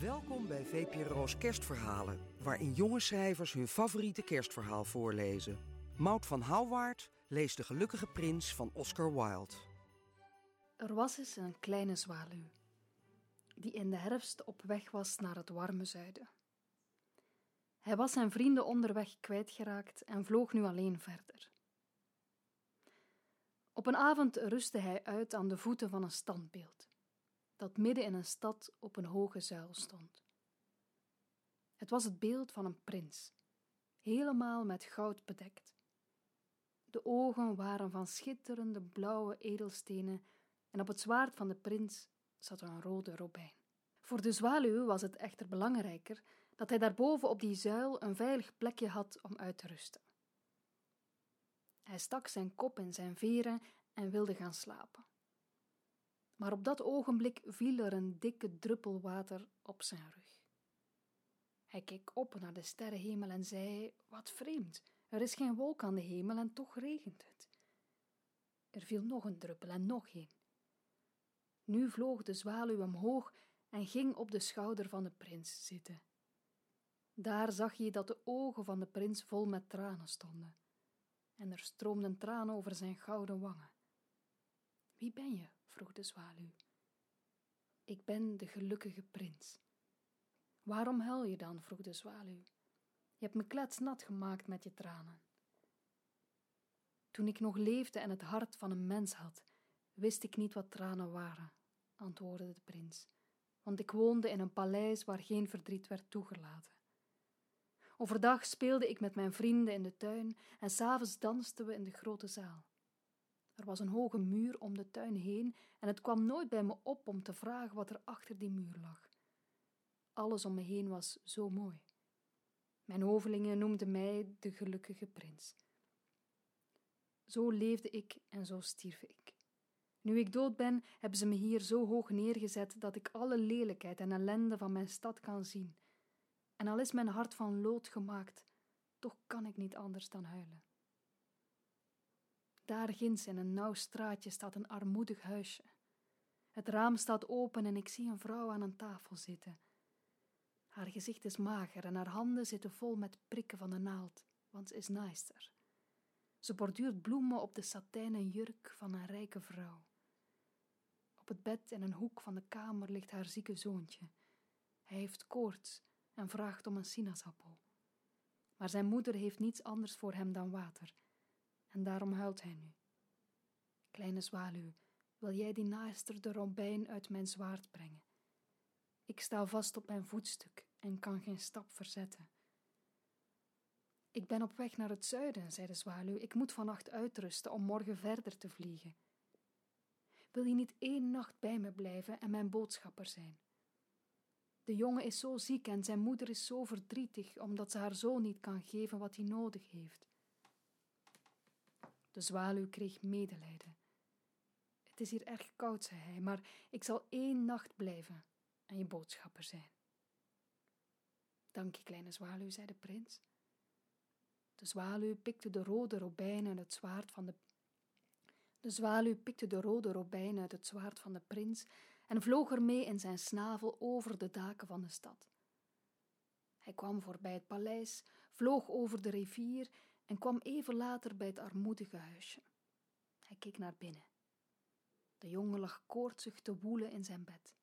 Welkom bij VPRO's Kerstverhalen, waarin jonge schrijvers hun favoriete kerstverhaal voorlezen. Maud van Houwaard leest De Gelukkige Prins van Oscar Wilde. Er was eens een kleine zwaluw, die in de herfst op weg was naar het warme zuiden. Hij was zijn vrienden onderweg kwijtgeraakt en vloog nu alleen verder. Op een avond rustte hij uit aan de voeten van een standbeeld dat midden in een stad op een hoge zuil stond. Het was het beeld van een prins, helemaal met goud bedekt. De ogen waren van schitterende blauwe edelstenen en op het zwaard van de prins zat een rode robijn. Voor de zwaluw was het echter belangrijker dat hij daarboven op die zuil een veilig plekje had om uit te rusten. Hij stak zijn kop in zijn veren en wilde gaan slapen maar op dat ogenblik viel er een dikke druppel water op zijn rug. Hij keek op naar de sterrenhemel en zei: Wat vreemd, er is geen wolk aan de hemel en toch regent het. Er viel nog een druppel en nog een. Nu vloog de zwaluw omhoog en ging op de schouder van de prins zitten. Daar zag je dat de ogen van de prins vol met tranen stonden, en er stroomden tranen over zijn gouden wangen. Wie ben je? Vroeg de zwaluw. Ik ben de gelukkige prins. Waarom huil je dan? vroeg de zwaluw. Je hebt me kletsnat gemaakt met je tranen. Toen ik nog leefde en het hart van een mens had, wist ik niet wat tranen waren, antwoordde de prins, want ik woonde in een paleis waar geen verdriet werd toegelaten. Overdag speelde ik met mijn vrienden in de tuin en s'avonds dansten we in de grote zaal. Er was een hoge muur om de tuin heen en het kwam nooit bij me op om te vragen wat er achter die muur lag. Alles om me heen was zo mooi. Mijn hovelingen noemden mij de gelukkige prins. Zo leefde ik en zo stierf ik. Nu ik dood ben, hebben ze me hier zo hoog neergezet dat ik alle lelijkheid en ellende van mijn stad kan zien. En al is mijn hart van lood gemaakt, toch kan ik niet anders dan huilen. Daar ginds in een nauw straatje staat een armoedig huisje. Het raam staat open en ik zie een vrouw aan een tafel zitten. Haar gezicht is mager en haar handen zitten vol met prikken van de naald, want ze is naaister. Ze borduurt bloemen op de satijnen jurk van een rijke vrouw. Op het bed in een hoek van de kamer ligt haar zieke zoontje. Hij heeft koorts en vraagt om een sinaasappel. Maar zijn moeder heeft niets anders voor hem dan water en daarom huilt hij nu. Kleine zwaluw, wil jij die naaister de robijn uit mijn zwaard brengen? Ik sta vast op mijn voetstuk en kan geen stap verzetten. Ik ben op weg naar het zuiden, zei de zwaluw. Ik moet vannacht uitrusten om morgen verder te vliegen. Wil je niet één nacht bij me blijven en mijn boodschapper zijn? De jongen is zo ziek en zijn moeder is zo verdrietig omdat ze haar zoon niet kan geven wat hij nodig heeft. De zwaluw kreeg medelijden. Het is hier erg koud, zei hij, maar ik zal één nacht blijven en je boodschapper zijn. Dank je, kleine zwaluw, zei de prins. De zwaluw pikte de rode robijn uit het zwaard van de de zwaluw pikte de rode robijn uit het zwaard van de prins en vloog ermee in zijn snavel over de daken van de stad. Hij kwam voorbij het paleis, vloog over de rivier en kwam even later bij het armoedige huisje. Hij keek naar binnen. De jongen lag koortsig te woelen in zijn bed.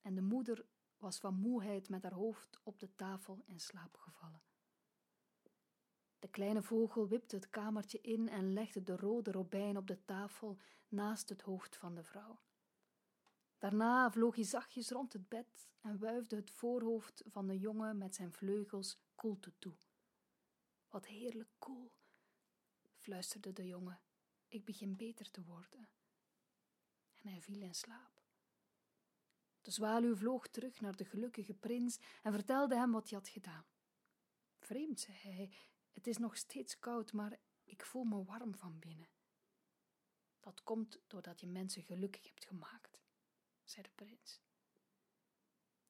En de moeder was van moeheid met haar hoofd op de tafel in slaap gevallen. De kleine vogel wipte het kamertje in en legde de rode robijn op de tafel naast het hoofd van de vrouw. Daarna vloog hij zachtjes rond het bed en wuifde het voorhoofd van de jongen met zijn vleugels koelte toe. Wat heerlijk koel, fluisterde de jongen. Ik begin beter te worden. En hij viel in slaap. De zwaluw vloog terug naar de gelukkige prins en vertelde hem wat hij had gedaan. Vreemd, zei hij, het is nog steeds koud, maar ik voel me warm van binnen. Dat komt doordat je mensen gelukkig hebt gemaakt, zei de prins.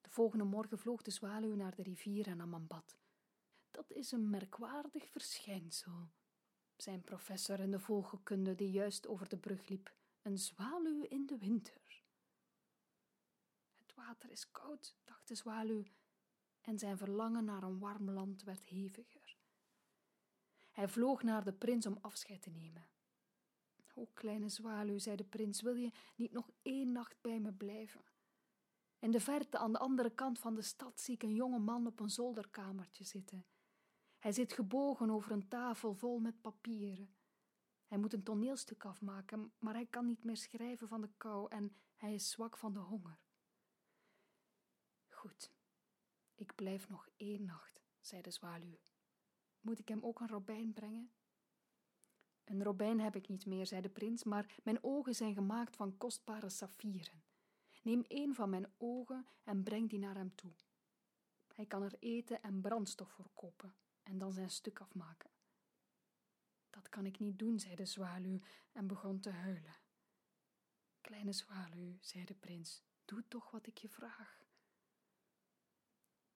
De volgende morgen vloog de zwaluw naar de rivier en nam een bad. Dat is een merkwaardig verschijnsel, zei een professor in de vogelkunde die juist over de brug liep. Een zwaluw in de winter. Het water is koud, dacht de zwaluw, en zijn verlangen naar een warm land werd heviger. Hij vloog naar de prins om afscheid te nemen. O kleine zwaluw, zei de prins, wil je niet nog één nacht bij me blijven? In de verte, aan de andere kant van de stad, zie ik een jonge man op een zolderkamertje zitten. Hij zit gebogen over een tafel vol met papieren. Hij moet een toneelstuk afmaken, maar hij kan niet meer schrijven van de kou en hij is zwak van de honger. Goed, ik blijf nog één nacht, zei de zwaluw. Moet ik hem ook een robijn brengen? Een robijn heb ik niet meer, zei de prins, maar mijn ogen zijn gemaakt van kostbare saffieren. Neem één van mijn ogen en breng die naar hem toe. Hij kan er eten en brandstof voor kopen en dan zijn stuk afmaken. Dat kan ik niet doen, zei de zwaluw en begon te huilen. Kleine zwaluw, zei de prins, doe toch wat ik je vraag.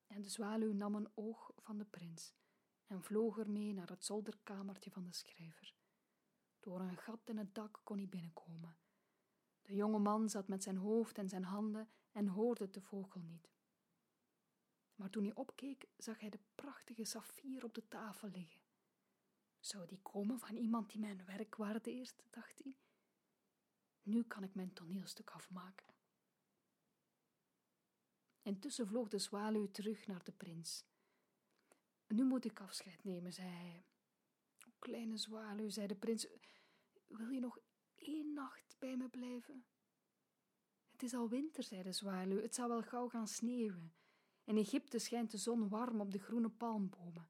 En de zwaluw nam een oog van de prins en vloog ermee naar het zolderkamertje van de schrijver. Door een gat in het dak kon hij binnenkomen. De jonge man zat met zijn hoofd en zijn handen en hoorde de vogel niet. Maar toen hij opkeek, zag hij de prachtige saffier op de tafel liggen. Zou die komen van iemand die mijn werk waardeert, dacht hij. Nu kan ik mijn toneelstuk afmaken. Intussen vloog de zwaluw terug naar de prins. Nu moet ik afscheid nemen, zei hij. Kleine zwaluw, zei de prins, wil je nog één nacht bij me blijven? Het is al winter, zei de zwaluw, het zal wel gauw gaan sneeuwen. In Egypte schijnt de zon warm op de groene palmbomen.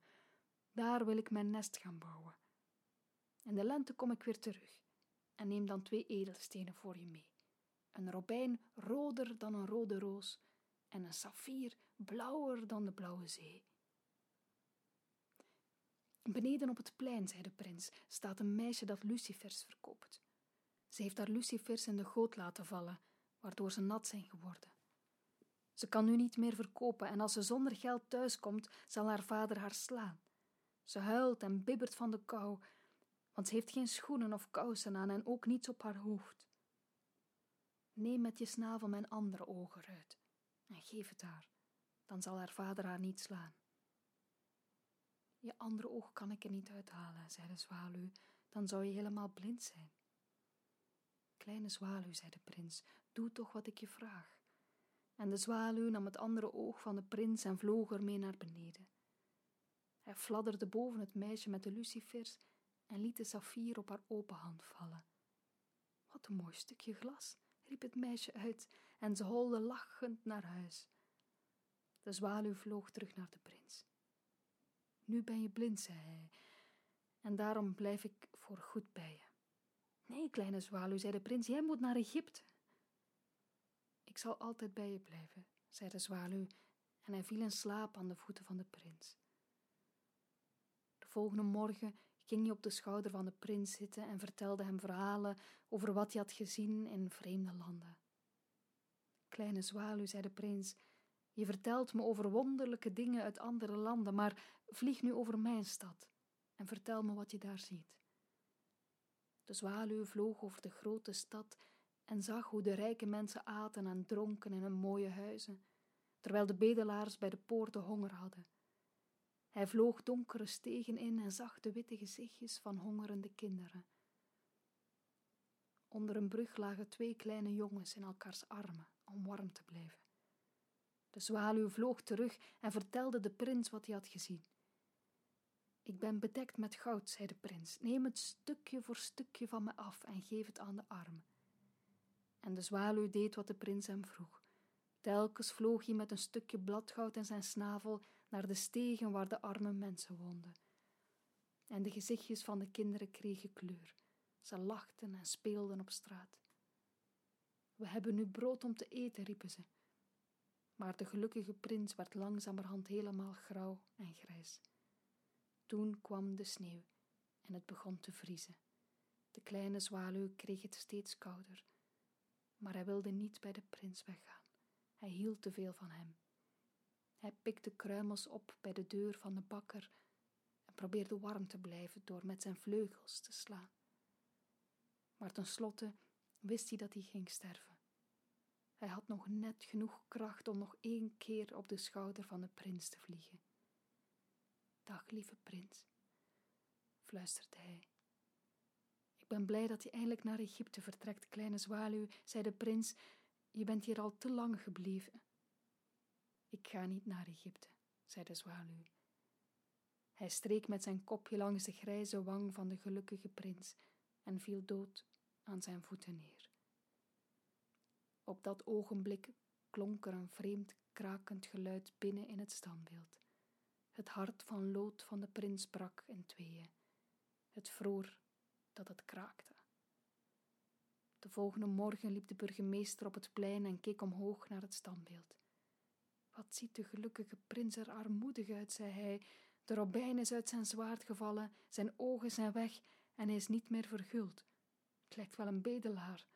Daar wil ik mijn nest gaan bouwen. In de lente kom ik weer terug en neem dan twee edelstenen voor je mee. Een robijn roder dan een rode roos en een saffier blauwer dan de blauwe zee. Beneden op het plein, zei de prins, staat een meisje dat lucifers verkoopt. Ze heeft haar lucifers in de goot laten vallen, waardoor ze nat zijn geworden. Ze kan nu niet meer verkopen en als ze zonder geld thuiskomt, zal haar vader haar slaan. Ze huilt en bibbert van de kou, want ze heeft geen schoenen of kousen aan en ook niets op haar hoofd. Neem met je snavel mijn andere ogen uit en geef het haar, dan zal haar vader haar niet slaan. Je andere oog kan ik er niet uithalen, zei de zwaluw, dan zou je helemaal blind zijn. Kleine zwaluw, zei de prins, doe toch wat ik je vraag. En de zwaluw nam het andere oog van de prins en vloog ermee naar beneden. Hij fladderde boven het meisje met de lucifers en liet de saffier op haar open hand vallen. Wat een mooi stukje glas, riep het meisje uit en ze holde lachend naar huis. De zwaluw vloog terug naar de prins. Nu ben je blind, zei hij, en daarom blijf ik voor goed bij je. Nee, kleine zwaluw, zei de prins, jij moet naar Egypte. Ik zal altijd bij je blijven, zei de zwaluw, en hij viel in slaap aan de voeten van de prins. De volgende morgen ging hij op de schouder van de prins zitten en vertelde hem verhalen over wat hij had gezien in vreemde landen. Kleine zwaluw, zei de prins, je vertelt me over wonderlijke dingen uit andere landen, maar vlieg nu over mijn stad en vertel me wat je daar ziet. De zwaluw vloog over de grote stad en zag hoe de rijke mensen aten en dronken in hun mooie huizen, terwijl de bedelaars bij de poorten honger hadden. Hij vloog donkere stegen in en zag de witte gezichtjes van hongerende kinderen. Onder een brug lagen twee kleine jongens in elkaars armen om warm te blijven. De zwaluw vloog terug en vertelde de prins wat hij had gezien. Ik ben bedekt met goud, zei de prins. Neem het stukje voor stukje van me af en geef het aan de armen. En de zwaluw deed wat de prins hem vroeg. Telkens vloog hij met een stukje bladgoud in zijn snavel naar de stegen waar de arme mensen woonden. En de gezichtjes van de kinderen kregen kleur. Ze lachten en speelden op straat. We hebben nu brood om te eten, riepen ze. Maar de gelukkige prins werd langzamerhand helemaal grauw en grijs. Toen kwam de sneeuw en het begon te vriezen. De kleine zwaluw kreeg het steeds kouder, maar hij wilde niet bij de prins weggaan. Hij hield te veel van hem. Hij pikte kruimels op bij de deur van de bakker en probeerde warm te blijven door met zijn vleugels te slaan. Maar tenslotte wist hij dat hij ging sterven. Hij had nog net genoeg kracht om nog één keer op de schouder van de prins te vliegen. Dag, lieve prins, fluisterde hij. Ik ben blij dat je eindelijk naar Egypte vertrekt, kleine zwaluw, zei de prins. Je bent hier al te lang gebleven. Ik ga niet naar Egypte, zei de zwaluw. Hij streek met zijn kopje langs de grijze wang van de gelukkige prins en viel dood aan zijn voeten neer. Op dat ogenblik klonk er een vreemd krakend geluid binnen in het standbeeld. Het hart van lood van de prins brak in tweeën. Het vroor dat het kraakte. De volgende morgen liep de burgemeester op het plein en keek omhoog naar het standbeeld. Wat ziet de gelukkige prins er armoedig uit, zei hij. De robijn is uit zijn zwaard gevallen, zijn ogen zijn weg en hij is niet meer verguld. Het lijkt wel een bedelaar.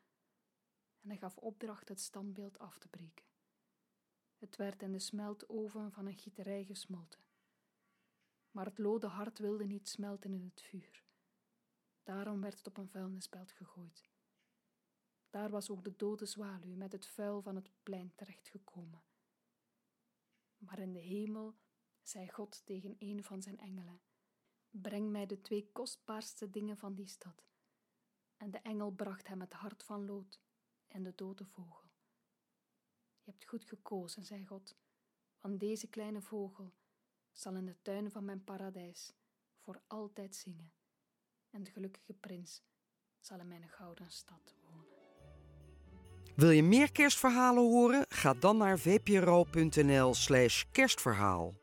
En hij gaf opdracht het standbeeld af te breken. Het werd in de smeltoven van een gieterij gesmolten. Maar het lode hart wilde niet smelten in het vuur. Daarom werd het op een vuilnisbelt gegooid. Daar was ook de dode zwaluw met het vuil van het plein terechtgekomen. Maar in de hemel zei God tegen een van zijn engelen: Breng mij de twee kostbaarste dingen van die stad. En de engel bracht hem het hart van lood en de dode vogel. Je hebt goed gekozen, zei God, want deze kleine vogel zal in de tuin van mijn paradijs voor altijd zingen, en de gelukkige prins zal in mijn gouden stad wonen. Wil je meer kerstverhalen horen? Ga dan naar vpro.nl/kerstverhaal.